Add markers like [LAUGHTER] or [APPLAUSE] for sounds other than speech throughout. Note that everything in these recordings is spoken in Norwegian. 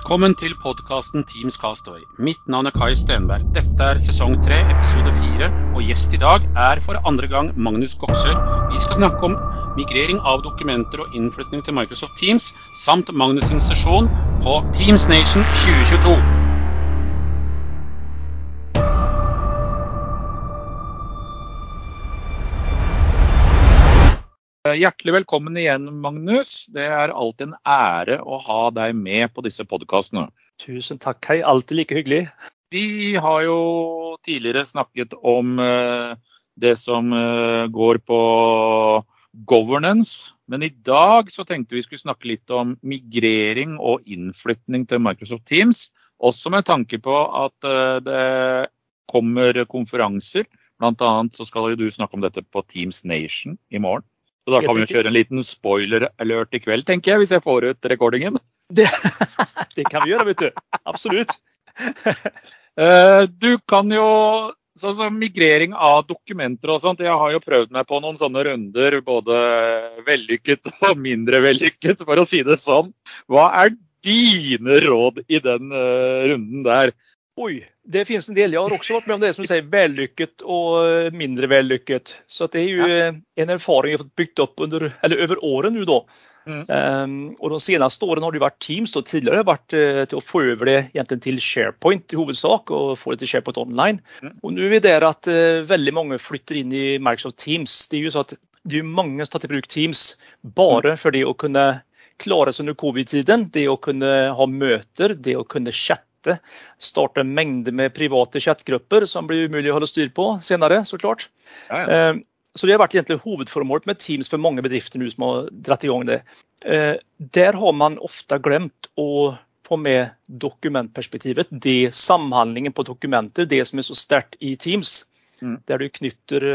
Velkommen til podkasten Teams Castaway. Mitt navn er Kai Stenberg. Dette er sesong tre, episode fire, og gjest i dag er for andre gang Magnus Goksør. Vi skal snakke om migrering av dokumenter og innflytning til Microsoft Teams, samt Magnus' sesjon på Teams Nation 2022. Hjertelig velkommen igjen, Magnus. Det er alltid en ære å ha deg med på disse podkastene. Tusen takk, Hei. Alltid like hyggelig. Vi har jo tidligere snakket om eh, det som eh, går på governance. Men i dag så tenkte vi skulle snakke litt om migrering og innflytning til Microsoft Teams. Også med tanke på at eh, det kommer konferanser. Blant annet så skal du snakke om dette på Teams Nation i morgen. Så da kan vi jo kjøre en liten spoiler-alert i kveld, tenker jeg, hvis jeg får ut rekordingen. Det, [LAUGHS] det kan vi gjøre, vet du. Absolutt. [LAUGHS] Eh, du kan jo Sånn som migrering av dokumenter og sånt. Jeg har jo prøvd meg på noen sånne runder, både vellykket og mindre vellykket, for å si det sånn. Hva er dine råd i den uh, runden der? Oj, det finns en del. Jeg har også vært med om det som du säger vellykket och mindre vellykket. Så det er jo ja. en erfaring jeg har fått byggt opp under, eller over åren nu då. Mm. Um, och de senaste åren har det vært Teams. Då. Tidligere har det vært uh, til å få over det egentligen til SharePoint i hovedsak og få det til SharePoint online. Mm. Og nå er vi der at uh, veldig mange flytter inn i Microsoft Teams. Det er jo så at det er mange som tar i bruk Teams bare mm. for det å kunne klare seg under covid-tiden. Det å kunne ha møter, det å kunne chatte. Starte mengder med private chatgrupper som blir umulig å holde styr på senere, så klart. Ja, ja. Um, så det har vært egentlig hovedformålet med Teams for mange bedrifter nå som har dratt i gang det. Eh, der har man ofte glemt å få med dokumentperspektivet. Det samhandlingen på dokumenter, det som er så sterkt i Teams. Mm. Der du knytter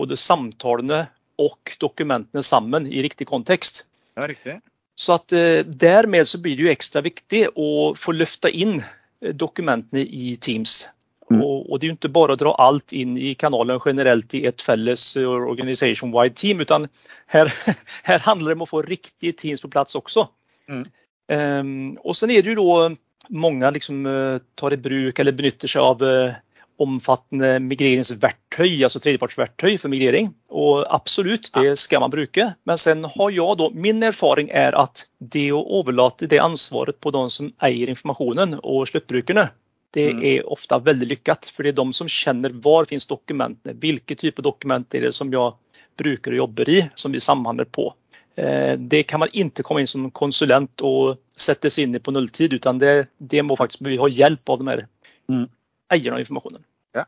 både samtalene og dokumentene sammen i riktig kontekst. Ja, riktig. Så at eh, dermed så blir det jo ekstra viktig å få løfta inn eh, dokumentene i Teams. Mm. Och, och, det är inte bara att dra allt in i kanalen generellt i ett felles eh, organization-wide team utan här, här [LAUGHS] handlar det om att få riktige teams på plats också. Mm. Um, och sen är det ju då många liksom tar i bruk eller benytter seg av omfattende migreringsverktøy, altså tredjepartsverktøy for migrering. Og absolutt, det skal man bruke. Men sen har jeg da, min erfaring er at det å overlate det ansvaret på de som eier informasjonen og sluttbrukerne, det mm. er ofte veldig lyckat. For det er de som kjenner hvor finnes dokumentene, hvilke type dokumenter er det som jeg bruker og jobber i, som vi samhandler på. Eh, det kan man ikke komme inn som konsulent og sette seg inn i på nulltid, utan det, det må faktisk vi ha hjelp av de her mm. Eierne av informasjonen. Ja.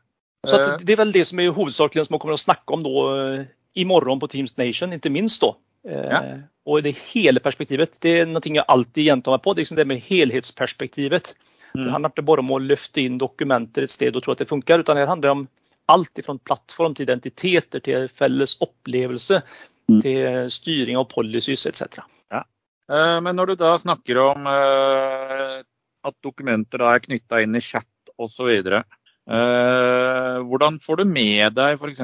Så eh. det er vel det som er hovedsakelig som man kommer å snakke om eh, i morgen på Teams Nation, ikke minst. da. Ja. Og det hele perspektivet, det er noe jeg alltid gjentar meg på. Det er liksom det med helhetsperspektivet. Mm. Det handler ikke bare om å løfte inn dokumenter et sted og tro at det funker, utan det handler om alt fra plattform til identiteter, til felles opplevelse, mm. til styring av policies etc. Ja. Eh, men når du da snakker om eh, at dokumenter da er knytta inn i chat osv., eh, hvordan får du med deg f.eks.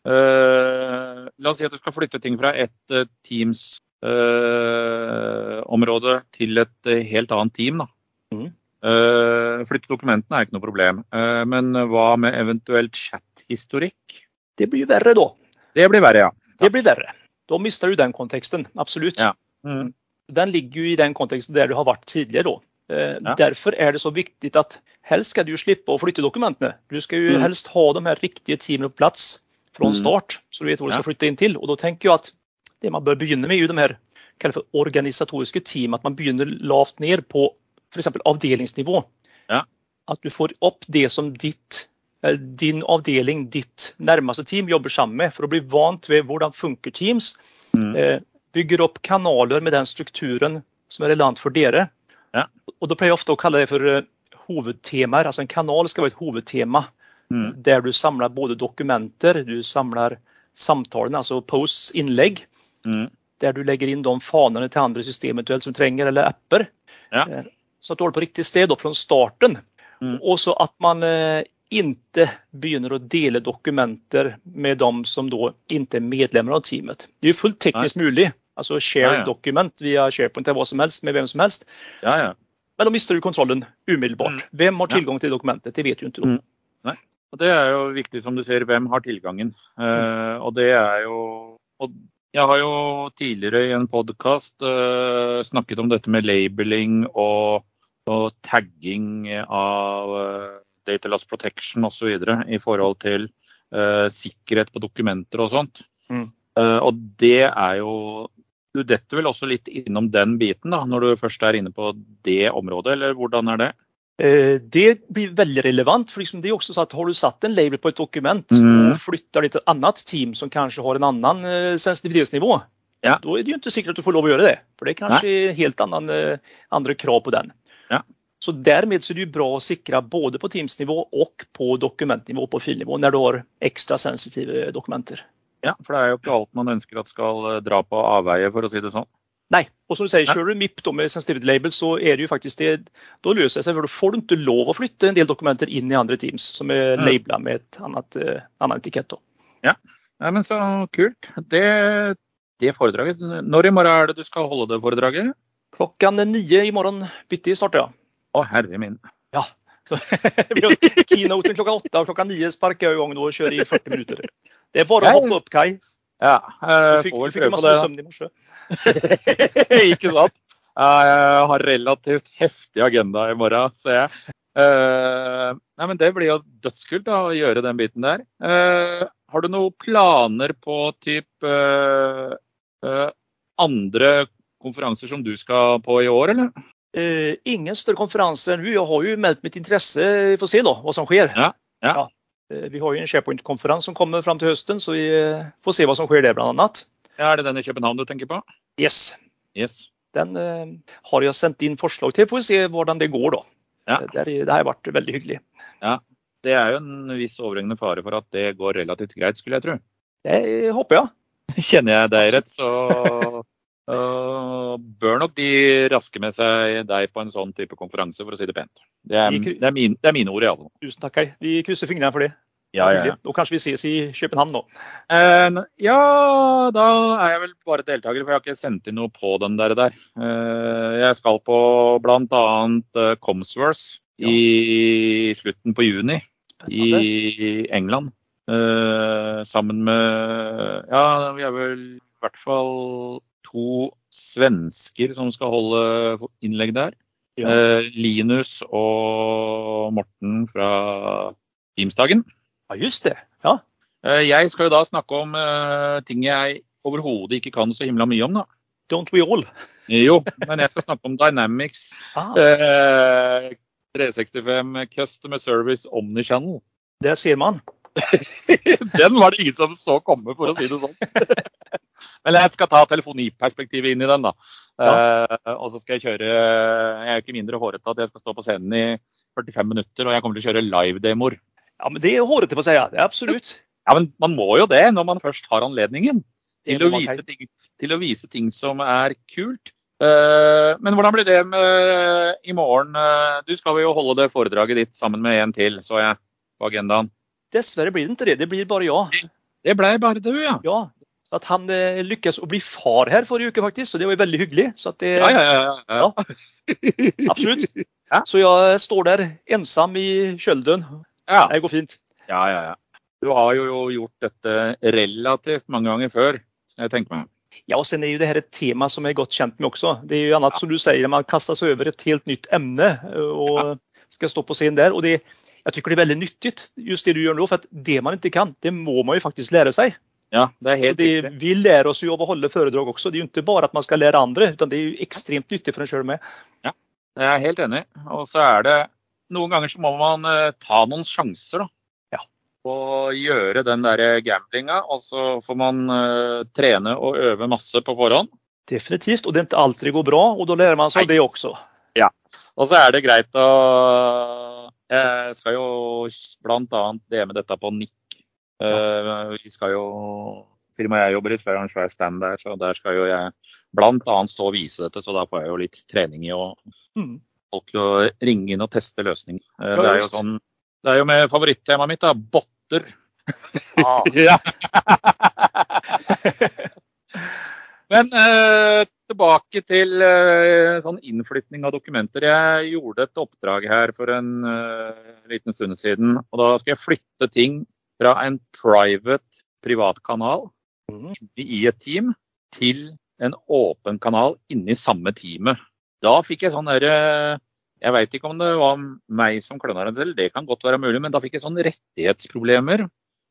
Eh, la oss si at du skal flytte ting fra et Teams-område eh, til et helt annet team. Da. Mm. Uh, flytte dokumentene er ikke noe problem. Uh, men hva med eventuelt chat-historikk? Det blir verre da. Det blir verre, ja. Takk. Det blir verre. Da mister du den konteksten. Absolutt. Ja. Mm. Den ligger jo i den konteksten der du har vært tidligere. Uh, ja. Derfor er det så viktig at helst skal du slippe å flytte dokumentene. Du skal jo mm. helst ha de her riktige teamene på plass fra mm. start, så du vet hvor du skal flytte inn til. Og da tenker jeg at det man bør begynne med, er jo de her for organisatoriske team. At man begynner lavt ned på f.eks. avdelingsnivå. Ja. At du får opp det som ditt, eh, din avdeling, ditt nærmeste team jobber sammen med, for å bli vant ved hvordan funker Teams. Mm. Eh, bygger opp kanaler med den strukturen som er relevant for dere. Ja. Og Da pleier jeg ofte å kalle det for eh, hovedtemaer. Altså En kanal skal være et hovedtema. Mm. Der du samler både dokumenter, du samler samtalene, altså posts, innlegg. Mm. Der du legger inn de fanene til andre system som trenger, eller apper. Ja så at du holder på riktig sted fra starten. Mm. Og så at man eh, ikke begynner å dele dokumenter med dem som da ikke er medlemmer av teamet. Det er jo fullt teknisk Nei. mulig. Altså share ja, ja. document via SharePoint til hva som helst med hvem som helst. Ja, Men da mister du kontrollen umiddelbart. Mm. Hvem har tilgang til dokumentet? Det vet du ikke. Mm. Og Det er jo viktig, som du ser, hvem har tilgangen. Eh, og det er jo Jeg har jo tidligere i en podkast snakket om dette med labeling og, og tagging av uh, data loss protection osv. i forhold til eh, sikkerhet på dokumenter og sånt. Mm. Eh, og det er jo Du detter vel også litt innom den biten da, når du først er inne på det området, eller hvordan er det? Eh, Det blir veldig relevant. for liksom det er også så at Har du satt en label på et dokument Mm. og flytter det til et annet team som kanskje har en annen eh, sensitivitetsnivå, Ja. da er det jo ikke sikkert at du får lov å gjøre det. For det er kanskje helt annen, eh, andre krav på den. Ja. Så Dermed så er det jo bra å sikre både på Teams-nivå og på dokumentnivå på filnivå når du har ekstra sensitive dokumenter. Ja, for det er jo ikke alt man ønsker at skal eh, dra på avveie, for å si det sånn. Nei. Og som du sier, kjører du MIP da med sensitivity label, så er det jo faktisk det, da løser det seg. For da får du ikke lov å flytte en del dokumenter inn i andre teams som er ja. labela med et annet, uh, annet etikett. da. Nei, men så kult. Det, det foredraget, Når i morgen er det du skal holde det foredraget? Klokka ni i morgen bitti starter jeg. Å, herre min. Ja. [LAUGHS] Keynoten klokka åtte, og klokka ni sparker jeg i gang nå og kjører i 40 minutter. Det er bare å hoppe opp, Kai. Ja, jeg eh, fikk, får du vel fikk prøve på masse det. søvn i morse. [LAUGHS] ikke sant? Jeg har relativt heftig agenda i morgen, ser jeg. Eh, nei, men Det blir jo dødskult da, å gjøre den biten der. Eh, har du noen planer på typ andre konferanser som du skal på i år, eller? Eh, ingen større konferanser nå. Jeg har jo meldt mitt interesse. Vi får se da, hva som skjer. Ja, ja. Eh, Vi har jo en SharePoint-konferanse som kommer fram til høsten, så vi eh, får se hva som skjer der, blant annet. Ja, Er det den i København du tenker på? Yes. Yes. Den eh, har jeg sendt inn forslag til. Får vi se hvordan det går, da. Ja. Eh, Det, er- det har vært veldig hyggelig. Det er jo en viss overhengende fare for at det går relativt greit, skulle jeg tro. Det håper jeg. Kjenner jeg deg rett, så bør nok de raske med seg deg på en sånn type konferanse, for å si det pent. Det er, det er, min, det er mine ord, iallfall. Tusen takk. Kai. Vi krysser fingrene for det. Ja, ja, ja. Og kanskje vi ses i København nå. Uh, ja, da er jeg vel bare deltaker, for jeg har ikke sendt inn noe på den der. der. Uh, jeg skal på bl.a. Uh, Comsworth i slutten på juni Spennende. i England. Eh, sammen med Ja, vi er vel i hvert fall to svensker som skal holde innlegg der. Ja. Eh, Linus og Morten fra Teamsdagen. ja, just det. Ja. Eh, Jeg skal jo da snakke om eh, ting jeg overhodet ikke kan så himla mye om, da. Don't we all? Jo, men jeg skal snakke om Dynamics [LAUGHS] Ah, eh, 365 Customer Service Omnichannel. der sier man. [LAUGHS] Den var det ingen som så komme, for å si det sånn. [LAUGHS] Men jeg skal ta telefoniperspektivet inn i den, da. Eh, og så skal jeg kjøre Jeg er jo ikke mindre hårete at jeg skal stå på scenen i 45 minutter, og jeg kommer til å kjøre live-demoer. Ja, men det er hårete for å si. ja. Det er absolutt. Ja, men man må jo det når man først har anledningen. Til å, vise ting, til å vise ting som er kult. Eh, men hvordan blir det med i morgen? Eh, du skal jo holde det foredraget ditt sammen med en til, så jeg på agendaen. Dessverre blir det ikke det. Det blir bare ja. Det ble bare du, ja. Ja. At han eh, lykkes å bli far her forrige uke, faktisk. Så det var jo veldig hyggelig. Det, Ja, ja, ja. ja. Absolutt. [LAUGHS] Så jeg står der ensam i kjølden. ja. Det går fint. ja, ja, ja. Du har jo gjort dette relativt mange ganger før, jeg tenke meg. Ja, og sen er jo det her et tema som jeg er godt kjent med også. Det er jo annet som du sier, man kaster seg over et helt nytt emne og skal stå på scenen der. Og det, jeg tykker det er veldig nyttig, just det du gjør nå. For at det man ikke kan, det må man jo faktisk lære seg. Ja, det er helt så det, vi lär oss jo å att hålla også. Det er jo ikke bare at man skal lære andre, utan det er jo ekstremt nyttig for en själv med. Ja, jag är helt enig. Og så er det, noen ganger så må man eh, ta noen sjanser da. Ja. Og gjøre den där gamblinga, og så får man eh, trene og øve masse på forhånd. Definitivt, og det är ikke alltid det går bra og da lærer man seg Nej. det også. Ja, og så er det greit å... Eh, jeg skal jo bland annat det med dette på 90 Uh, vi skal jo Firmaet jeg jobber i, skal ha en svær stand der, så der skal jo jeg bl.a. stå og vise dette. Så da får jeg jo litt trening i å mm. folk til ringe inn og teste løsning. Uh, eh, det er jo sånn Det er jo med favorittemaet mitt, da. Botter. Ah. [LAUGHS] Men eh, tilbake til eh, sånn innflytning av dokumenter. Jeg gjorde et oppdrag her for en eh, liten stund siden. og Da skal jeg flytte ting fra en private privatkanal mm. i et team til en åpen kanal inni samme teamet. Da fikk jeg sånn derre Jeg veit ikke om det var meg som kløna det til, det kan godt være mulig, men da fikk jeg sånn rettighetsproblemer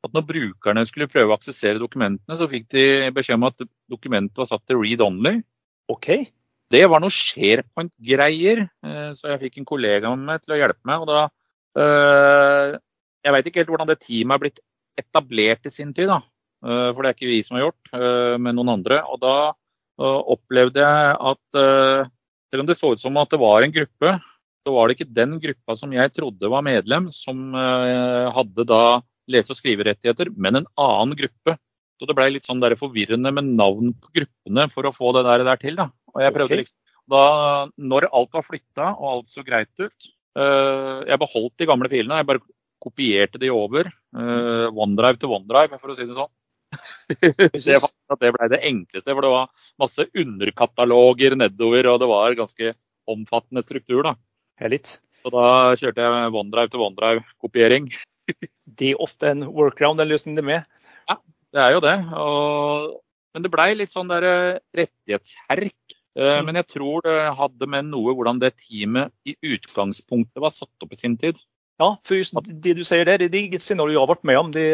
at når brukerne skulle prøve å aksessere dokumentene, så fikk de beskjed om at dokumentet var satt til read only. Ok. Det var noe SharePoint-greier, eh, så jeg fikk en kollega med meg til å hjelpe meg. og da, øh, Jeg veit ikke helt hvordan det teamet er blitt etablert i sin tid, da. Øh, for det er ikke vi som har gjort, øh, men noen andre. Og da opplevde jeg at selv om det så ut som at det var en gruppe, så var det ikke den gruppa som jeg trodde var medlem, som hadde da lese- og skriverettigheter, men en annen gruppe. Så det ble litt sånn der forvirrende med navn på gruppene for å få det der, der til. da. Og jeg prøvde okay. liksom, da, Når alt var flytta og alt så greit ut Jeg beholdt de gamle filene. Jeg bare kopierte de over. Uh, OneDrive til OneDrive, for å si det sånn. [LAUGHS] det, det ble det enkleste, for det var masse underkataloger nedover, og det var ganske omfattende struktur. da. Litt. Så da kjørte jeg OneDrive til OneDrive-kopiering [LAUGHS] det er ofte en workaround, den løsningen det med. Ja, det er jo det. Og, men det blei litt sånn der eh, rettighetsherk. Eh, mm. Men jeg tror det hadde med noe hvordan det teamet i utgangspunktet var satt opp i sin tid. Ja, for just det du sier der, det er ikke et scenario jeg har vært med om. Det,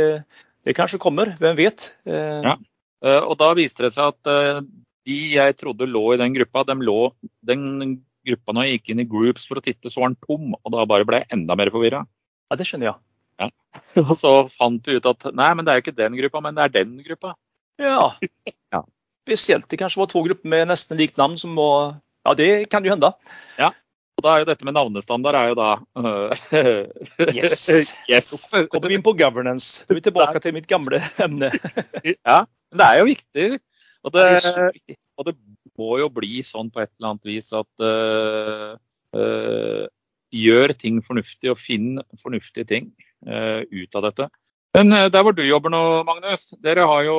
det kanskje kommer, hvem vet. Eh, ja. Og da viste det seg at de jeg trodde lå i den gruppa, de lå, den gruppa når jeg gikk inn i groups for å titte, så var den tom. Og da bare ble jeg enda mer forvirra. Ja, det skjønner jeg. Ja. Og så fant vi ut at nei, men det er jo ikke den gruppa, men det er den gruppa. Ja. [LAUGHS] ja. Spesielt det kanskje var to grupper med nesten likt navn som må Ja, det kan jo hende. Ja. Og da er jo dette med navnestandard er jo da uh, Yes. [LAUGHS] yes. Så kommer vi inn på governance. Da er vi tilbake til mitt gamle emne. [LAUGHS] ja, men det er jo viktig. Og det, og det, må jo bli sånn på et eller annet vis at uh, uh, gjør ting fornuftig og finn fornuftige ting uh, ut av dette. Men der hvor du jobber nå, Magnus, dere har jo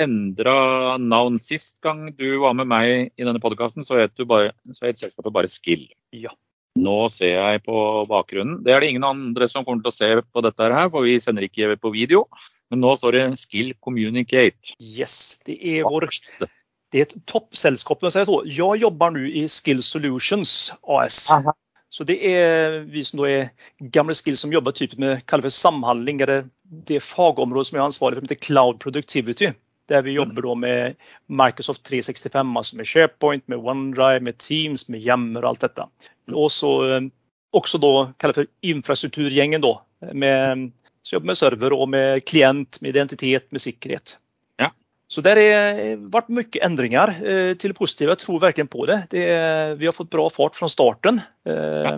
endra navn. Sist gang du var med meg i denne podkasten, så het, så het selskapet bare Skill. Ja. Nå ser jeg på bakgrunnen. Det er det ingen andre som kommer til å se på dette her, for vi sender ikke på video. Men nå står det Skill Communicate. Yes, det er vår det er et toppselskap. Jeg jobber nå i Skill Solutions AS. Aha. Så det er vi som er gamle skills som jobber typ med for samhandling, eller det fagområdet som er ansvarlig for, heter Cloud Productivity. Der vi jobber med Microsoft 365, altså med SharePoint, med OneDrive, med Teams, med Yammer og alt dette. Og så eh, også da for infrastrukturgjengen, da, med, som jobber med server og med klient, med identitet, med sikkerhet. Så det har vært mye endringer til det positive. Jeg tror verkligen på det. det vi har fått bra fart fra starten. Eh, ja.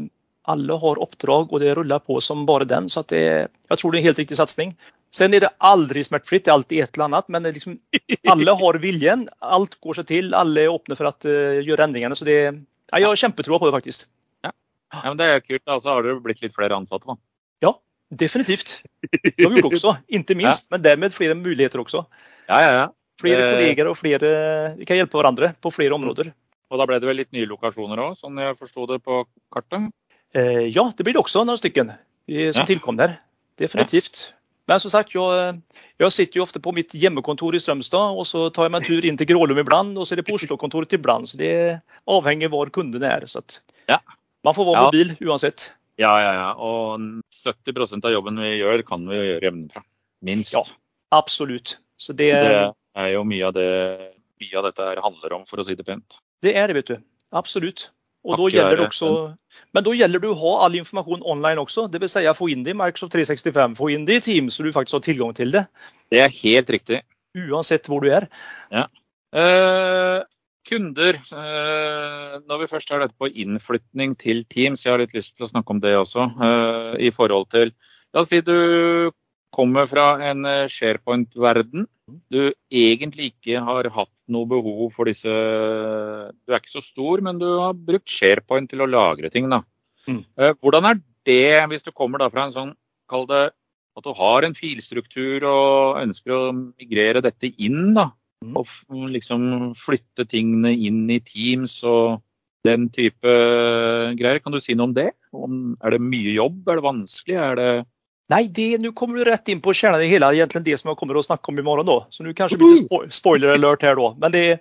alle har oppdrag og det ruller på som bare den. Så att det, jeg tror det er en helt riktig satsning. Sen är det aldri smärtfritt, det er alltid et eller annet. Men liksom, [LAUGHS] alle har viljen, alt går seg til, alle er åpne for å uh, gjøre endringene. Så det, ja, jeg har kjempetroa på det, faktisk. Ja. ja, men Det er kult. da, Så har det blitt litt flere ansatte, da. Ja, definitivt. Det har vi gjort også, [LAUGHS] ikke minst. Ja. Men dermed flere muligheter også. Ja, ja, ja. Flere eh, kolleger og flere Vi kan hjelpe hverandre på flere områder. Og da ble det vel litt nye lokasjoner òg, sånn jeg forsto det på kartet? Eh, ja, det blir det også noen stykker som ja. tilkom der. Definitivt. Ja. Men som sagt, jeg, jeg, sitter jo ofte på mitt hjemmekontor i Strømstad, og så tar jeg meg en tur inn til Grålum iblant, og så er det på [LAUGHS] Oslo-kontoret iblant. Så det avhenger hvor kunden er. Så ja. man får være mobil uansett. Ja, ja, ja. Og 70% av jobben vi gjør, kan vi gjøre hjemmefra. Minst. Ja, absolutt. Så det, det er jo mye av, det, mye av dette handler om, for å si det pent. Det er det, vet du. Absolutt. Og da gjelder også, men da gjelder det å ha all informasjon online også. Det vil si få inn det i Microsoft 365, få inn det i Teams så du faktisk har tilgang til det. Det er helt riktig. Uansett hvor du er. Ja. Eh, kunder, eh, når vi først har dette på innflytning til Teams, jeg har litt lyst til å snakke om det også. Eh, I forhold til La oss si du kommer fra en eh, SharePoint-verden. Du egentlig ikke har hatt noe behov for disse Du er ikke så stor, men du har brukt SharePoint til å lagre ting. da. Mm. Eh, hvordan er det, hvis du kommer da fra en sånn Kall det at du har en filstruktur og ønsker å migrere dette inn, da. Mm. Og liksom flytte tingene inn i Teams og den type greier. Kan du si noe om det? Om, er det mye jobb? Er det vanskelig? Er det Nej, det, nu kommer du rätt in på kärnan i hela, egentligen det som jag kommer att snacka om imorgon då. Så nu kanske det blir lite spo spoiler alert här då. Men det är,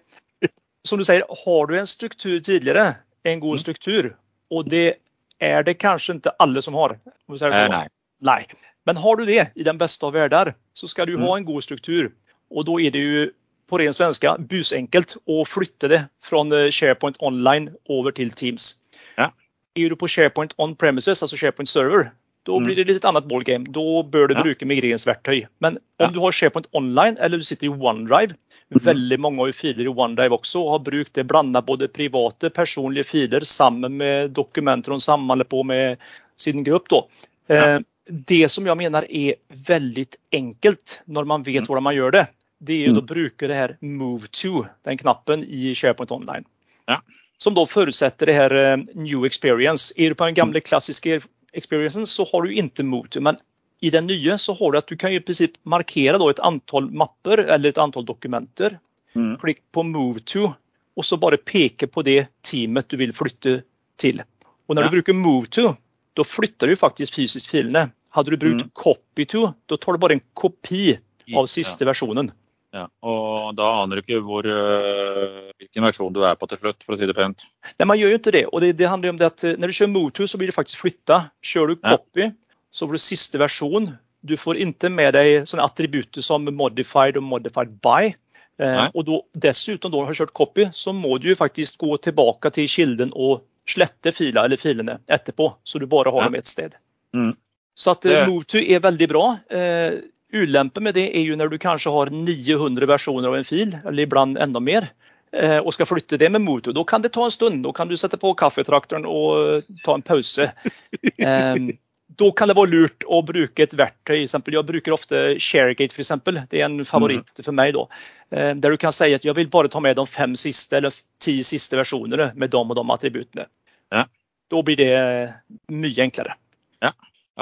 som du säger, har du en struktur tidigare, en god Mm. struktur, och det är det kanske inte alla som har. Om säger. Eh, nei. Nej. Men har du det i den bästa av världar så ska du Mm. ha en god struktur. Och då är det ju på ren svenska busenkelt att flytta det från eh, SharePoint online över till Teams. Ja. Är du på SharePoint on premises, alltså SharePoint server, då Mm. blir det lite annat ballgame. Då bör du Ja. bruka migreringsverktyg. Men Ja. om du har SharePoint online eller du sitter i OneDrive, Veldig väldigt många har ju filer i OneDrive också och har brukt det blanda både privata personliga filer samman med dokument de samlar på med sin grupp då. Ja. Eh, Det som jag menar är väldigt enkelt när man vet Mm. hur man gör det. Det är ju Mm. då det här Move to, den knappen i SharePoint online. Ja. Som då förutsätter det här eh, New Experience. Är du på den gamla Mm. klassiska er- experiencen så har du inte Move to. Men i den nye så har du att du kan ju i princip markera då ett antal mapper eller ett antal dokumenter. Mm. Klikk på Move to och så bare peke på det teamet du vil flytte til. Og når Ja. du bruker Move to, da flytter du faktisk fysisk filene. Hadde du brukt Mm. Copy to, da tar du bare en kopi av Ja. sista versionen. Ja. Og da aner du ikke hvor, øh, hvilken versjon du er på til slutt, for å si det pent. Nei, man gjør jo ikke det. Og det, det handler om det at når du kjører motor, så blir det faktisk flytta. Kjører du Ja. Copy så får du siste versjon. Du får ikke med deg sånne attributter som Modified og Modified by. Eh, og och då dessutom då har kjørt Copy så må du jo faktisk gå tilbake til kilden og slette filer eller filene etterpå så du bare har Ja. dem ett sted. Mm. Så at eh, Det- Move er veldig bra. Eh, Ulämpen med det är ju när du kanske har 900 versioner av en fil eller ibland ännu mer og och ska flytta det med motor. Da Då kan det ta en stund. Då kan du sätta på kaffetraktorn och eh, ta en pause. [LAUGHS] Ehm, då kan det vara lurt att bruka ett verktøy. Till exempel, jag brukar ofta ShareGate för exempel. Det är en favorit för mig då. Eh, Där du kan säga att jag vill bara ta med de fem sista eller tio sista versionerna med de och de attributen. Ja. Då blir det mycket enklare. Ja,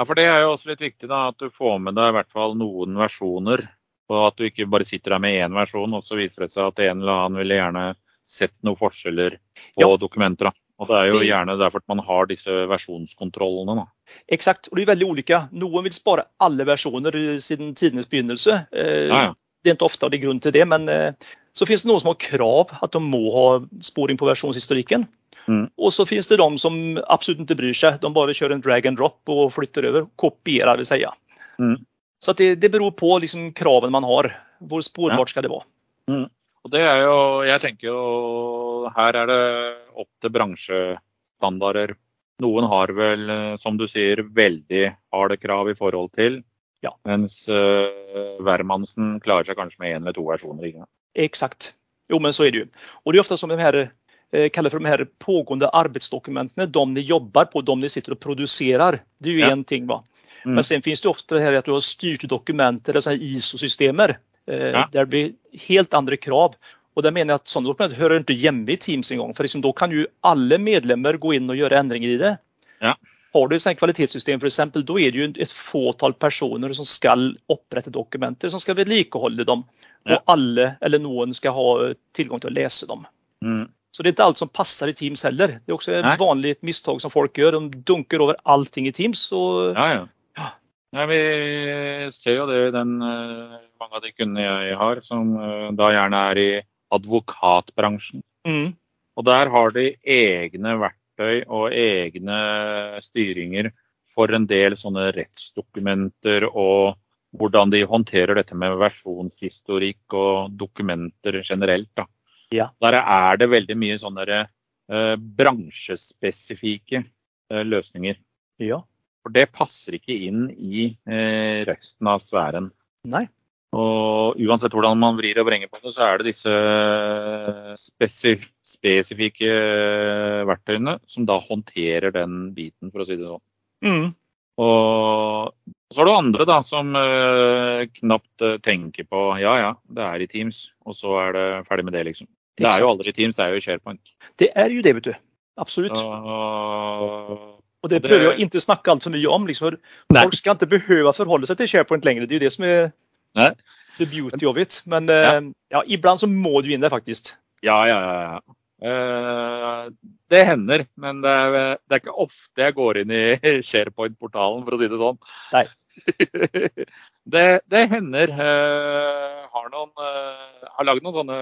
for det er jo også litt viktig da, at du får med deg i hvert fall noen versjoner. Og at du ikke bare sitter der med én versjon, og så viser det seg at en eller annen ville gjerne sett noen forskjeller på Ja. dokumenter. Da. Og det er jo gjerne derfor at man har disse versjonskontrollene. Da. Exakt, og det er veldig ulike. Noen vil spare alle versjoner siden tidenes begynnelse. Eh, Ja, ja. Det er ikke ofte det de grunn til det, men eh, så finnes det noen som har krav at de må ha sporing på versionshistoriken. Mm. Och så finns det de som absolut inte bryr sig. De bara kör en drag and drop och flyttar över, kopierar vill säga. Mm. Så att det, det beror på liksom kraven man har. Hvor spårbart skal det vara? Og det er jo, jeg tenker jo her er det opp til bransjestandarder. Noen har vel, eh, som du sier, veldig harde krav i forhold til. Ja. Mens uh, klarer seg kanskje med én eller to versjoner. Ikke? Exakt. Jo men så er det jo. Og det er ofte som de här, eh, kallar för de här pågående arbetsdokumenten, de ni jobbar på, de ni sitter och producerar. Det är ju Ja. en ting. Va? Mm. Men sen finns det ofta det här att du har styrt dokument eller ISO-systemer. Eh, Ja. Där det blir helt andra krav. Och där menar jag att sådana dokument hör inte hemma i Teams en gång. För liksom då kan ju alla medlemmar gå in och göra ändringar i det. Ja. Har du ett kvalitetssystem för exempel, då är det ju ett fåtal personer som ska opprette dokumenter, som ska vedlikeholde dem. Ja. Och alla eller någon ska ha tillgång till att läsa dem. Mm. Så det är inte allt som passar i Teams heller. Det är också ett vanlig vanligt misstag som folk gör. De dunker över allting i Teams. Och, Ja, ja. Ja. Nei, vi ser jo det i den, eh, mange av de kundene jeg har, som eh, da gjerne er i advokatbransjen. mm, Og der har de egne verktøy og egne styringer for en del sånne rettsdokumenter og hvordan de håndterer dette med versjonshistorikk og dokumenter generelt. Da. Ja. Der er det veldig mye sånne eh, bransjespesifikke eh, løsninger. ja. For det passer ikke inn i eh, resten av sfæren. Nei. Og uansett hvordan man vrir og vrenger på det, så er det disse spesif spesifikke eh, verktøyene som da håndterer den biten, for å si det sånn. Mm. Og så er det andre da som uh, knapt uh, tenker på ja ja, det er i Teams, og så er det ferdig med det, liksom. Det er jo aldri Teams, det er jo SharePoint. Det er jo det, vet du. Absolutt. Og, Och det prøver jeg å ikke snakke altfor mye mycket om. Liksom. Folk skal Folk behøve å forholde seg til till SharePoint lenger. Det er jo det som er Nei. the beauty of it. Men ja. ja, iblant så må du inn der, faktisk. Ja, ja, ja. Uh, det hender, men det er, det er, ikke ofte jeg går inn i [LAUGHS] SharePoint-portalen, for å si det sånn. Nei. [LAUGHS] det, det, hender. Uh, har noen uh, har lagd noen sånne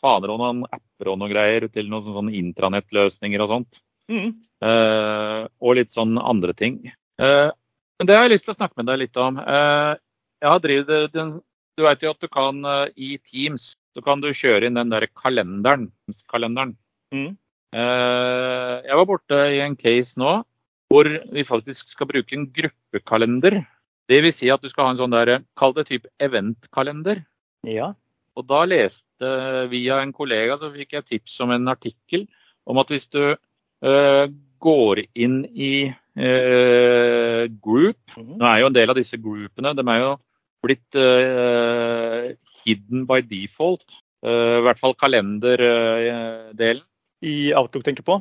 faner og noen apper og noen greier til noen sånne intranettløsninger og sånt. Mm. og litt sånn andre ting. men det har jeg lyst til å snakke med deg litt om. jeg har drevet den, Du vet jo at du kan i Teams så kan du kjøre inn den der kalenderen. kalenderen. Mm. Jeg var borte i en case nå hvor vi faktisk skal bruke en gruppekalender. Det vil si at du skal ha en sånn der, kall det type eventkalender. Ja. Og da leste via en kollega så fikk jeg tips om en artikkel om at hvis du øh, går inn i øh, group mm. Nå er jo en del av disse groupene de er jo blitt øh, hidden by default. I hvert fall kalenderdelen. I Outlook tenker du på?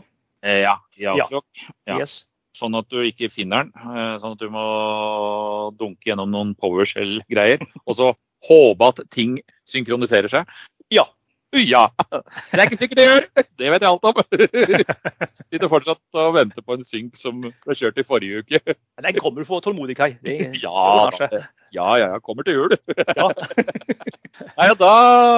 Ja, i Outlook. Ja. Yes. Sånn at du ikke finner den. Uh, sånn at du må dunke gjennom noen PowerShell-greier. Og så håpe at ting synkroniserer seg. Ja. Ja. Det er ikke sikkert det gjør. [LAUGHS] Det vet jeg alt om. [LAUGHS] Sitter fortsatt og venter på en synk som ble kjørt i forrige uke. Den kommer du få tålmodig, Kai. Det, [LAUGHS] ja, det ja, ja, jeg kommer til jul. Ja. Nei, da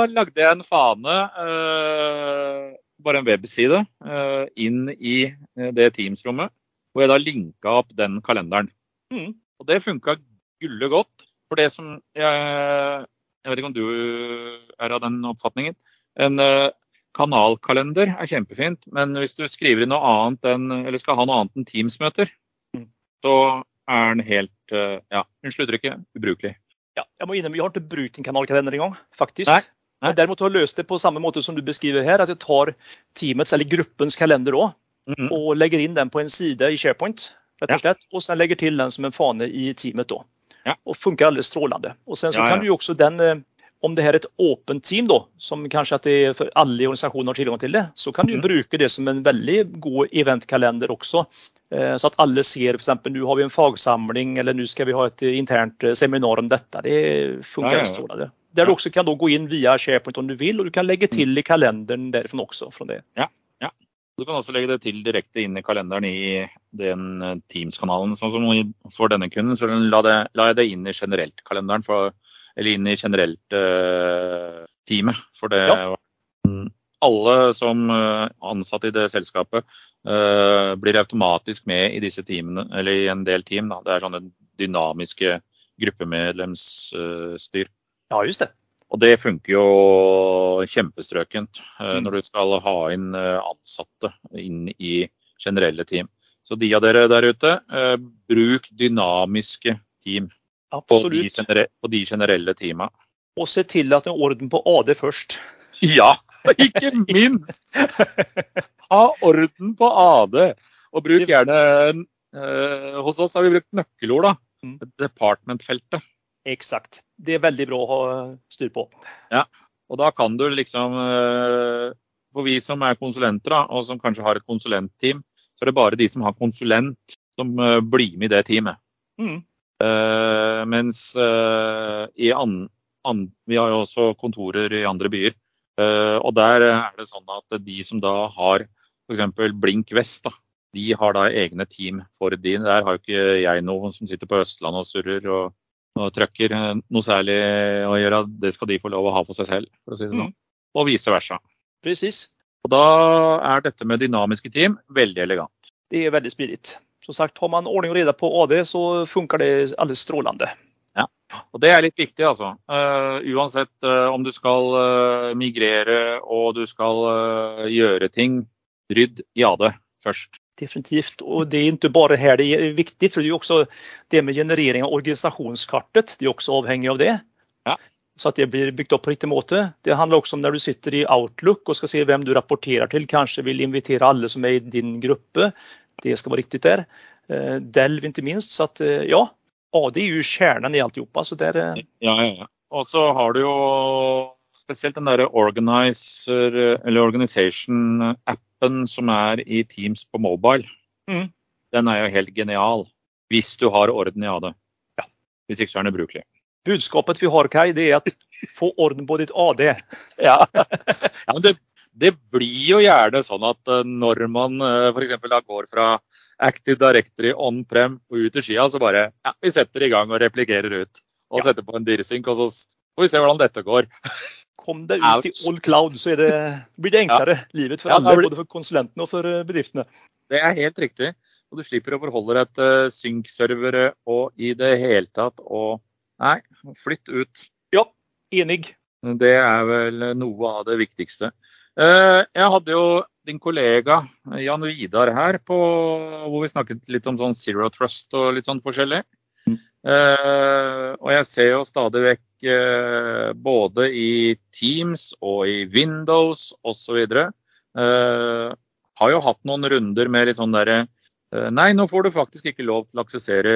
lagde jeg en fane, uh, bare en webside, uh, inn i eh, det Teams-rommet. Hvor jeg da linka opp den kalenderen. Mm. Og det funka gulle godt. For det som jeg Jeg vet ikke om du er av den oppfatningen. En uh, kanalkalender er kjempefint, men hvis du skriver inn noe annet enn, eller skal ha noe annet enn Teams-møter, mm. så er den helt uh, ja, unnskyld uttrykket, ubrukelig. Ja, jeg må innrømme, jeg har ikke brukt en kanalkalender engang, faktisk. Nei, nei. Men derimot har jeg løst det på samme måte som du beskriver her, at jeg tar teamets eller gruppens kalender også, mm -hmm. og legger inn den på en side i SharePoint. rett Og slett, og sen legger til den som en fane i teamet. da. Ja. Og funker alldeles strålende. Og sen så ja, kan du også den eh, om det her er et åpent team, da, som kanskje at det er for alle i organisasjonen har tilgang til det, så kan du mm. bruke det som en veldig god eventkalender også. Eh, så at alle ser f.eks. nå har vi en fagsamling eller nå skal vi ha et internt eh, seminar om dette. Det funker ja, ja, strålende. Der du også kan da gå inn via SharePoint om du vil, og du kan legge til i kalenderen derfra også. Fra det. Ja, ja. Du kan også legge det til direkte inn i kalenderen i den eh, Teams-kanalen. sånn som For denne kunden så la, det, la jeg det inn i generelt kalenderen. for eller inn i generelt uh, teamet. For det ja. Alle som uh, ansatte i det selskapet uh, blir automatisk med i disse teamene, eller i en del team. Da. Det er sånne dynamiske gruppemedlemsstyr. Ja, just det. Og det funker jo kjempestrøkent mm. når du skal ha inn ansatte inn i generelle team. Så de av dere der ute, bruk dynamiske team. På de, på de generelle teama. Og se til at det er orden på AD først. [LAUGHS] Ja, ikke minst! [LAUGHS] Ha orden på AD. Og bruk gjerne Hos oss har vi brukt nøkkelord, da. Mm. Department-feltet. Eksakt. Det er veldig bra å ha styr på. Ja, og da kan du liksom uh, For vi som er konsulenter, da, og som kanskje har et konsulentteam, så er det bare de som har konsulent som uh, blir med i det teamet. Mm. Uh, mens uh, i an, an, Vi har jo også kontorer i andre byer. Uh, og der er det sånn at de som da har f.eks. Blink Vest, da, de har da egne team for de. Der har jo ikke jeg noen som sitter på Østlandet og surrer og, og trøkker noe særlig å gjøre. Det skal de få lov å ha for seg selv, for å si det sånn. Mm. Og vice versa. Precis. Og da er dette med dynamiske team veldig elegant. Det er veldig smidig. som sagt, har man ordning og rede på AD, så funker det alles strålende. Ja, og det er litt viktig, altså. Uh, uansett uh, om du skal uh, migrere og du skal gjøre ting, rydd i AD først. Definitivt. Og det er ikke bare her det er viktig, for det er også det med generering av organisasjonskartet. Det er også avhengig av det. Ja. Så at det blir bygd opp på riktig måte. Det handler også om når du sitter i Outlook og skal se hvem du rapporterer til. Kanskje vil invitere alle som er i din gruppe det skal være riktig der. Eh, Delv ikke minst. Så at, eh, ja, det är ju kärnan i alltihopa. Så där, ja, ja, ja. Og så har du jo spesielt den derre organizer eller organization-appen som er i Teams på mobile. Mm. Den er jo helt genial. Hvis du har orden i AD. Ja. Hvis ikke så er den ubrukelig. Budskapet vi har, Kai, det er at Få orden på ditt AD. [LAUGHS] Ja, ja men det, det, blir jo gjerne sånn at uh, når man uh, f.eks. går fra Active Directory on-prem og ut til skia, så bare ja, vi setter i gang og replikerer ut. Og ja. setter på en dirsynk, og så får vi se hvordan dette går. [LAUGHS] Kom deg ut i all cloud, så det, blir det enklere ja. livet for alle. Både for konsulentene og for bedriftene. Det er helt riktig. Og du slipper å forholde deg til synk-servere og i det hele tatt. Og nei, flytt ut. Ja, enig. Det er vel noe av det viktigste. Eh, jeg hadde jo din kollega Jan Vidar her, på, hvor vi snakket litt om sånn Zero Trust og litt sånn forskjellig. Mm. Uh, og jeg ser jo stadig vekk både i Teams og i Windows osv. Uh, har jo hatt noen runder med litt sånn derre uh, Nei, nå får du faktisk ikke lov til å aksessere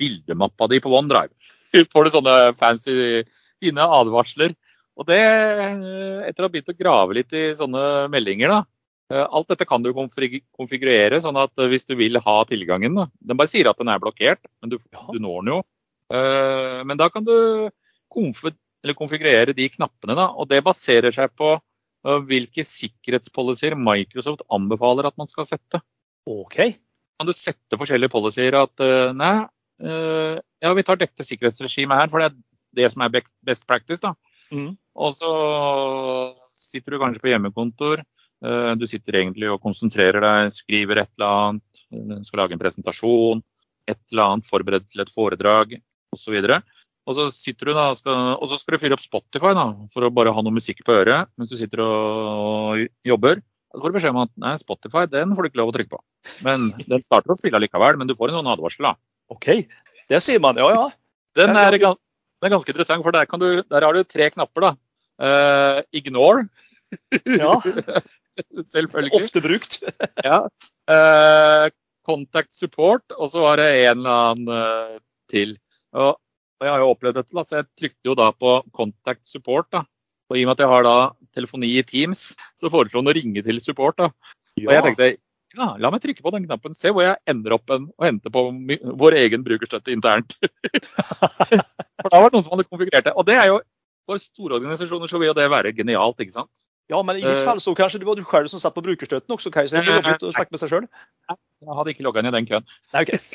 bildemappa di på OneDrive. [LAUGHS] får du sånne fancy fine advarsler. Og det, etter å ha begynt å grave litt i sånne meldinger, da. Alt dette kan du konfigurere, sånn at hvis du vil ha tilgangen da. Den bare sier at den er blokkert, men du, du når den jo. Men da kan du konfigurere de knappene, da. Og det baserer seg på hvilke sikkerhetspolicyer Microsoft anbefaler at man skal sette. Ok. Kan du sette forskjellige policyer at nei, ja, vi tar dette sikkerhetsregimet her, for det er det som er best practice. da. Mm. Og så sitter du kanskje på hjemmekontor. Du sitter egentlig og konsentrerer deg, skriver et eller annet, skal lage en presentasjon, et eller annet, forberedt til et foredrag osv. Og, og så sitter du da, skal, og så skal du fyre opp Spotify da, for å bare ha noe musikk på øret mens du sitter og jobber. Da får du beskjed om at nei, Spotify den får du ikke lov å trykke på. Men Den starter å spille likevel, men du får en sånn advarsel. da. OK, det sier man. Ja, ja. Den er, den er ganske interessant, for der, du, der, har du tre knapper. da. Uh, ignore. Ja. [LAUGHS] Selvfølgelig. Ofte brukt. [LAUGHS] ja. Uh, contact support, og så var det en eller annen uh, til. Og og jeg har jo opplevd dette, så jeg trykte jo da på contact support. da. Og i og med at jeg har da telefoni i Teams, så foreslo han å ringe til support. da. Ja. Og jeg tenkte ja, la meg trykke på den knappen, se hvor jeg ender opp en, og henter på vår egen brukerstøtte internt. [LAUGHS] For da var det noen som hadde konfigurert det. Og det er jo, for store organisasjoner så vil jo det være genialt, ikke sant. Ja, men i ditt eh. fall så kanskje det var du selv som satt på brukerstøtten også, Kajsa. jeg jobbet å snakke med seg sjøl? Jeg hadde ikke logga inn i den køen. Nei, okay. [LAUGHS]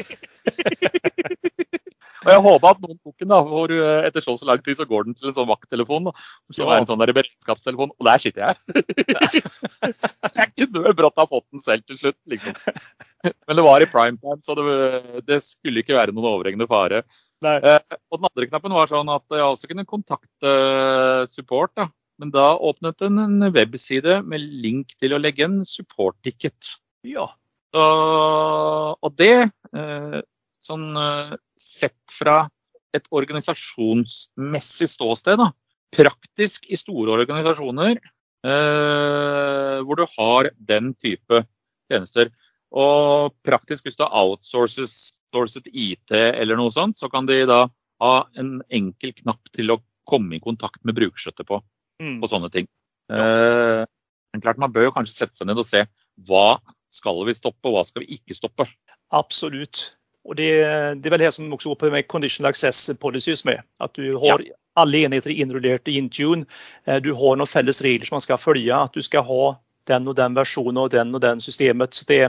Og jeg håper at noen tok den, da, for eh, etter så så lang tid så går den til en sånn vakttelefon. Så ja. en sånn der beredskapstelefon, og der sitter jeg. [LAUGHS] jeg kunne brått ha fått den selv til slutt, liksom. Men det var i prime time, så det, det skulle ikke være noen overhengende fare. Eh, og den andre knappen var sånn at jeg også kunne kontakte support. da. Men da åpnet den en webside med link til å legge en support-ticket. Ja. Så, og det, eh, sånn eh, sett fra et organisasjonsmessig ståsted, da, praktisk i store organisasjoner eh, hvor du har den type tjenester. Og praktisk hvis du har outsourcet IT eller noe sånt, så kan de da ha en enkel knapp til å komme i kontakt med brukerstøtte på, mm. på sånne ting. Ja. Eh, men klart Man bør jo kanskje sette seg ned og se hva skal vi stoppe og hva skal vi ikke stoppe. Absolutt. Och det, det, är väl det som också går på med conditional access policies med. At du har ja. alle enheter innrullert i Intune. Eh, du har noen felles regler som man skal følge. At du skal ha den og den versjonen og den og den systemet. Så det,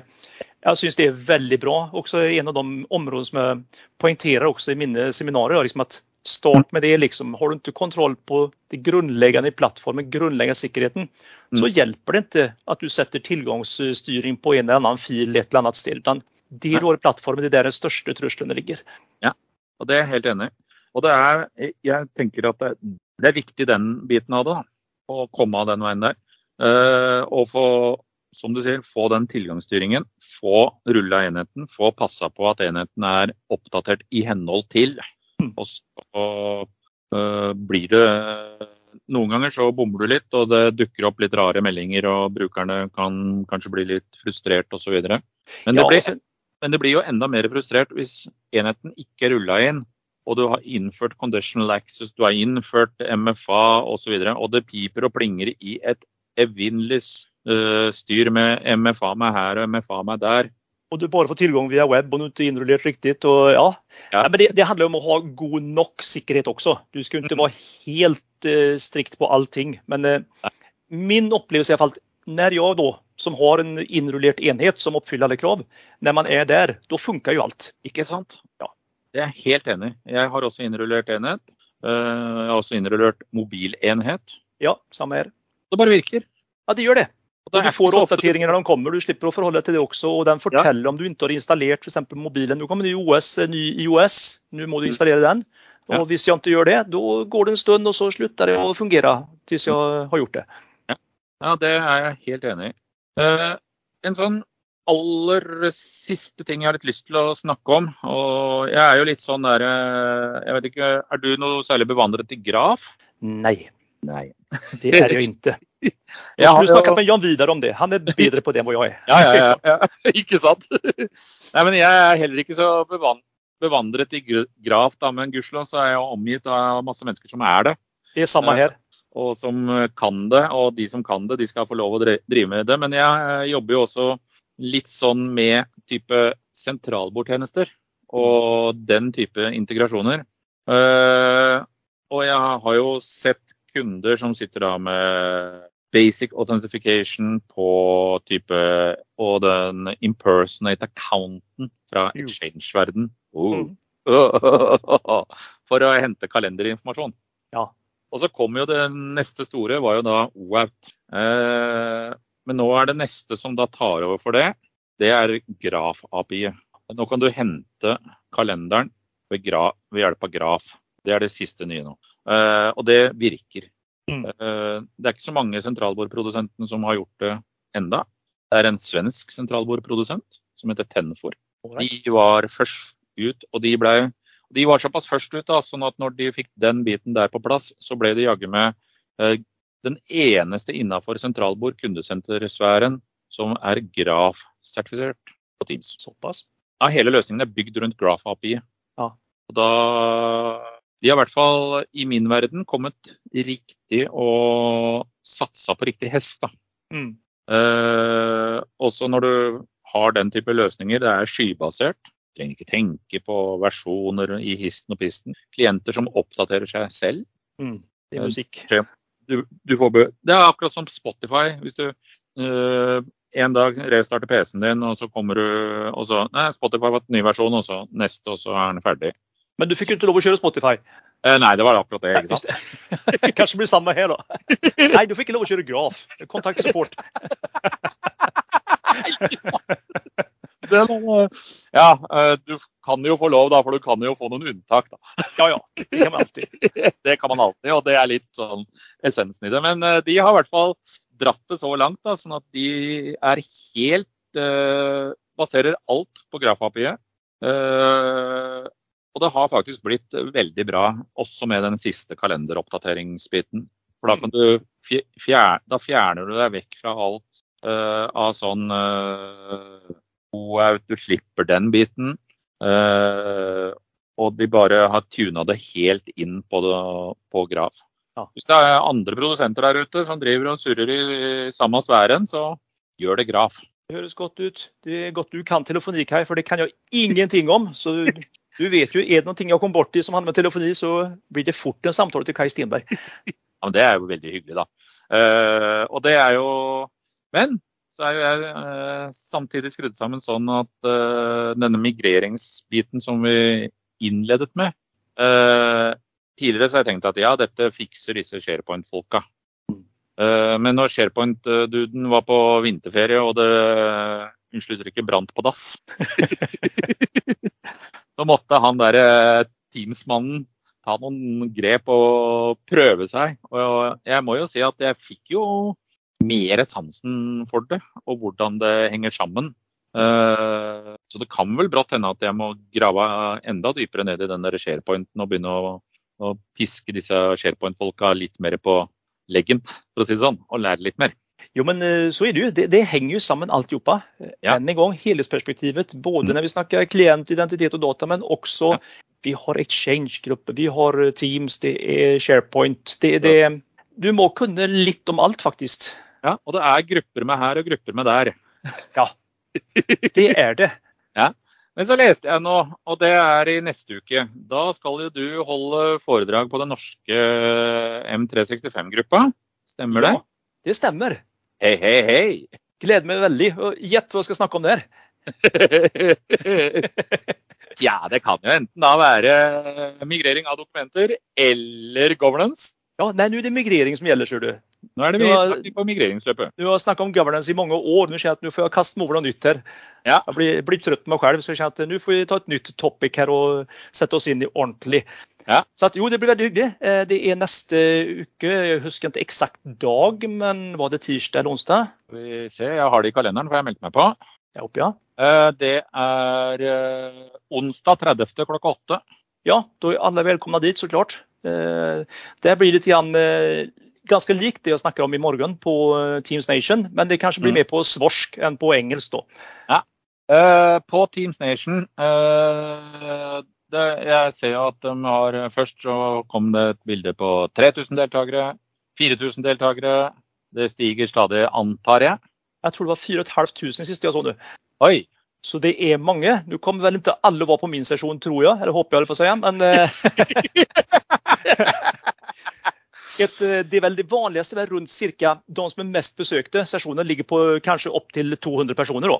jeg syns det er veldig bra. Også en av de områdene som jeg poengterer også i mine seminarer. Liksom at start med det. Liksom. Har du ikke kontroll på det grunnleggende i plattformen, grunnleggende sikkerheten, mm. så hjelper det ikke at du setter tilgangsstyring på en eller annen fil et eller annet sted. De rå plattformene i deres største truslene ligger. Ja, og det er jeg helt enig i. Og det er, jeg tenker at det, det, er viktig den biten av det. Da, å komme av den veien der. Uh, og få, som du sier, få den tilgangsstyringen. Få rulla enheten. Få passa på at enheten er oppdatert i henhold til. Mm. Og så uh, blir det Noen ganger så bommer du litt, og det dukker opp litt rare meldinger, og brukerne kan kanskje bli litt frustrert osv. Men det blir men det blir jo enda mer frustrert hvis enheten ikke er rulla inn, og du har innført conditional access, du har innført MFA osv., og, så og det piper og plinger i et evinnelig uh, styr med MFA meg her og MFA meg der. Og du bare får tilgang via web og du inte är inrullerat riktigt. Ja. Ja. Ja, men det, det handler om å ha god nok sikkerhet også. Du skal ikke være vara helt uh, strikt på allting. Men uh, min opplevelse er i når fall da som har en innrullert enhet som oppfyller alle krav, Når man er der, da funker jo alt. Ikke sant? Ja. Det er jeg helt enig. Jeg har også innrullert enhet. Eh, Jeg har også innrullert mobilenhet. Ja, samme her. Det bare virker. Ja, det gjør det. Og du får oppdateringer när de kommer. Du slipper å forholde deg til det også. og den forteller om du ikke har installert f.eks. exempel mobilen. Nå kommer det ny iOS. nå må du installere den. Ja. Hvis jeg ikke gjør det, da går det en stund og så slutter det å fungere. Til jeg har gjort det. Ja, det er jeg helt enig i. Eh, en sånn aller siste ting jeg har litt lyst til å snakke om, og jeg er jo litt sånn der eh, Jeg vet ikke, er du noe særlig bevandret i graf? Nei. Nei. det er jag ikke. [LAUGHS] Jeg Jag har skulle jo- snacka med Jan Vidar om det. Han er bedre på det enn jeg er. är. Ja, ja, ja, ja. [LAUGHS] Ikke sant? [LAUGHS] Nei, men jeg er heller ikke så bevan bevandret i graf, da, men gudskjelov så er jeg omgitt av masse mennesker som er det. Det er samme här. Og som eh, kan det. Og de som kan det, de skal få lov å drive med det. Men jeg eh, jobber jo også litt sånn med type sentralbordtjenester og den type integrasjoner. Eh, og jeg har jo sett kunder som sitter da med basic authentication på type og den impersonate accounten fra exchange-verden. Oh. [LAUGHS] For å hente kalenderinformasjon. Ja. Og så kom jo det neste store, var jo da OAUT. Eh, men nå er det neste som da tar over for det, det er Graf-API. Nå kan du hente kalenderen ved, gra ved hjelp av Graf. Det er det siste nye nå. Eh, og det virker. Mm. Eh, det er ikke så mange sentralbordprodusentene som har gjort det enda. Det er en svensk sentralbordprodusent som heter Tenfor. De var først ut, og de, ble, de var såpass først ut, da, sånn at når de fikk den biten der på plass, så ble de jaggu med eh, den eneste innafor sentralbord kundesentersfæren som er Graf-sertifisert på Teams. Såpass. Ja, hele løsningen er bygd rundt Graf-API. Ja. Og da De har i hvert fall i min verden kommet riktig og satsa på riktig hest. da. Mm. Eh, også når du har den type løsninger, det er skybasert. Trenger ikke tenke på versjoner i histen og pisten. Klienter som oppdaterer seg selv. Mm. Det er musikk. Du, du det er akkurat som Spotify. Hvis du øh, en dag restarter PC-en din, og så kommer du og så Nei, Spotify har fått ny versjon, og så neste, og så er den ferdig. Men du fikk jo ikke lov å kjøre Spotify. Eh, nei, det var akkurat det. ikke sant? [LAUGHS] Kanskje det. Kanske blir samme her, da. [LAUGHS] Nei, du fikk ikke lov å kjøre graf. Kontaktsupport. [LAUGHS] Den, eh, ja, eh, du kan jo få lov, da, for du kan jo få noen unntak. da. [LAUGHS] Ja, ja, det kan man alltid. det kan man alltid, og det er litt sånn essensen i det. Men eh, de har i hvert fall dratt det så langt, da, sånn at de er helt uh, Baserer alt på Graf-API. Eh, og det har faktisk blitt veldig bra, også med den siste kalenderoppdateringsbiten. For da kan du fje- fjer- da fjerner du deg vekk fra alt uh, av sånn uh, Du slipper den biten. Uh, og de bare har tuna det helt inn på, det, på Graf. Ja. Hvis det er andre produsenter der ute som driver og surrer i samme sfæren, så gjør det Graf. Det høres godt ut. Det er godt du kan telefoni, Kai, for det kan jeg ingenting om. Så du, du vet jo, er det noe jeg kom borti som handler om telefoni, så blir det fort en samtale til Kai Stenberg. Ja, men det er jo veldig hyggelig, da. Uh, og det er jo Men så er jo jeg eh, samtidig skrudd sammen sånn at eh, denne migreringsbiten som vi innledet med eh, Tidligere så har jeg tenkt at ja, dette fikser disse SharePoint-folka. Men når SharePoint-duden var på vinterferie og det unnskyld uttrykket brant på dass, [LAUGHS] så måtte han der Teams-mannen ta noen grep og prøve seg. Og jeg må jo si at jeg fikk jo mer sansen for det, og hvordan det henger sammen. Eh, Så det kan vel brått hende at jeg må grave enda dypere ned i den der SharePointen og begynne å, å piske disse SharePoint-folka litt mer på leggen, for å si det sånn, og lære litt mer. Jo, men eh, så er det jo. Det, det henger jo sammen alt sammen. Ja. Enn en gang helhetsperspektivet. Både Mm. når vi snakker klient, identitet och data, men også Ja. vi har Exchange-grupper, vi har eh, Teams, det er SharePoint. Det, det, du må kunne litt om alt, faktisk. Ja, og det er grupper med her og grupper med der. [LAUGHS] Ja, Det er det. [LAUGHS] Men så leste jeg nå, og det er i neste uke. Da skal jo du holde foredrag på den norske M365-gruppa. Stemmer det? Ja, det stemmer. Hei, hei, hei. Gleder meg veldig. Og Gjett hva jeg skal snakke om der. [LAUGHS] ja, det kan jo enten da være migrering av dokumenter eller governance. Ja, nei, nå er det migrering som gjelder, sier du. Nå er det vi har, på migreringsløpet. Du har snakka om governance i mange år. Nå kjenner jeg at nå får jeg kaste meg over noe nytt her. Ja. Jeg blir, blir trøtt med meg selv, så jeg kjenner at nå får vi ta et nytt topic her og sette oss inn i ordentlig. Ja. Så at, jo, det blir veldig hyggelig. Eh, Det er neste uke. Jeg husker ikke eksakt dag, men var det tirsdag eller onsdag? Vi se, jeg har det i kalenderen, for jeg har meldt meg på. Jeg håper, ja. Eh, Det er eh, onsdag 30. klokka åtte. Ja, da er alle velkomne dit, så klart. Eh, Det blir litt grann, eh, ganske likt det jeg snakker om i morgen på eh, Teams Nation, men det kanskje blir Mm. mer på svorsk enn på engelsk da. Eh, På Teams Nation uh, det, Jeg ser jo at de har Først så kom det et bilde på 3000 deltakere. 4000 deltakere. Det stiger stadig, antar jeg. Jeg tror det var 4500 sist jeg så nå. Oi! Så det er mange. Nå kommer vel ikke alle være på min sesjon, tror jeg. Eller håper jeg, holdt på å si. Men [LAUGHS] [LAUGHS] et, de det er vel det vanligste er rundt cirka de som er mest besøkte sesjoner, ligger på kanskje opptil 200 personer.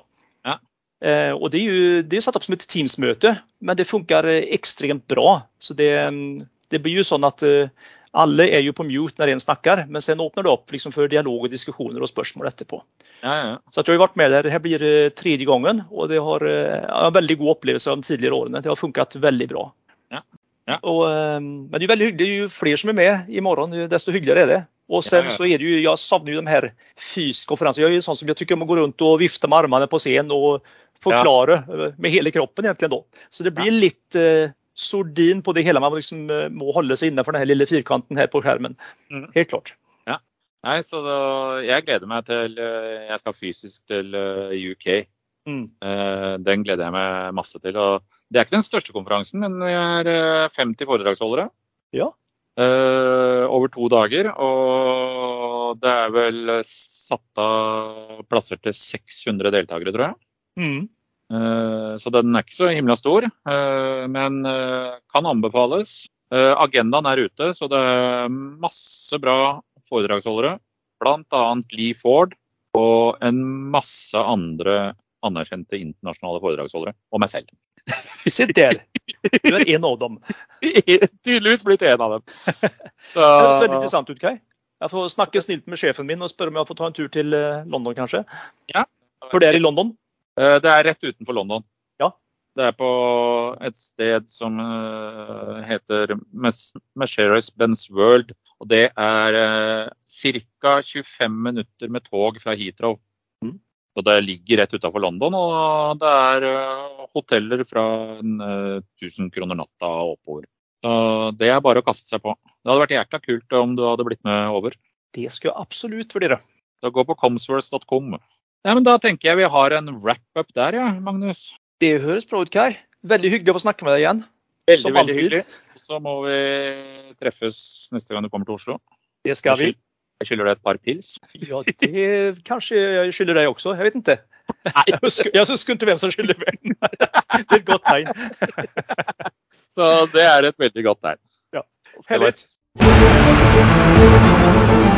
Ja. Eh, og det er jo det er satt opp som et Teams-møte, men det funker eh, ekstremt bra. Så det, mm, det blir jo sånn at eh, alle er jo på mute når en snakker, men sen åpner det opp liksom for dialog og diskusjoner og spørsmål etterpå. Ja, ja. Så jeg har vært med der. Her blir det tredje gangen, og det har eh, har en veldig god opplevelse av de tidligere årene. Det har funket veldig bra. Ja. Ja. Og, eh, men det er veldig hyggelig. Jo flere som er med i morgen, desto hyggeligere er det. Og sen Ja, ja. så er det jo, jeg savner jo de her fysiske konferansene. Jeg er jo sånn som jeg tykker om å gå rundt og vifte med armene på scenen og forklare ja. med hele kroppen egentlig da. Så det blir litt eh, sordin på det hele. Man liksom, eh, må holde seg innenfor den her lille firkanten her på skjermen. Mm. Helt klart. Nei, så da, jeg gleder meg til eh, Jeg skal fysisk til eh, UK. Mm. Eh, Den gleder jeg meg masse til. og Det er ikke den største konferansen, men vi er eh, 50 foredragsholdere. Ja. Uh, over to dager. Og det er vel satt av plasser til 600 deltakere, tror jeg. Mm. Eh, Så den er ikke så himla stor, eh, men eh, kan anbefales. Eh, Agendaen er ute, så det er masse bra foredragsholdere. Bl.a. Lee Ford og en masse andre anerkjente internasjonale foredragsholdere. Og meg selv. [LAUGHS] Se der! Du er en av dem. [LAUGHS] Tydeligvis blitt en av dem. Så, [LAUGHS] Det høres veldig interessant ut, Kai. Jeg får snakke snilt med sjefen min og spørre om jeg får ta en tur til eh, London, kanskje. Ja. For det er i London. Eh, Det er rett utenfor London. Ja. Det er på et sted som eh, heter Mercedes-Benz World. Og det er ca. 25 minutter med tog fra Heathrow. Så det ligger rett utafor London, og det er eh, hoteller fra eh, 1000 kroner natta og oppover. Så det er bare å kaste seg på. Det hadde vært jækla kult om du hadde blitt med over. Det skal jeg absolutt vurdere. Da gå på comsworth.com. Ja, men da tenker jeg vi har en wrap-up der, ja, Magnus. Det høres bra ut, Kai. Veldig hyggelig å få snakke med deg igjen. Veldig, veldig hyggelig. Så må vi treffes neste gang du kommer til Oslo. Det skal vi. Jeg skylder deg et par pils. Ja, det kanskje jeg skylder deg også. Jeg vet ikke. Jeg husker, jeg husker ikke hvem som skylder hvem. [LAUGHS] Det er et godt tegn. Så det er et veldig godt tegn. Ja. heldigvis. Herlig.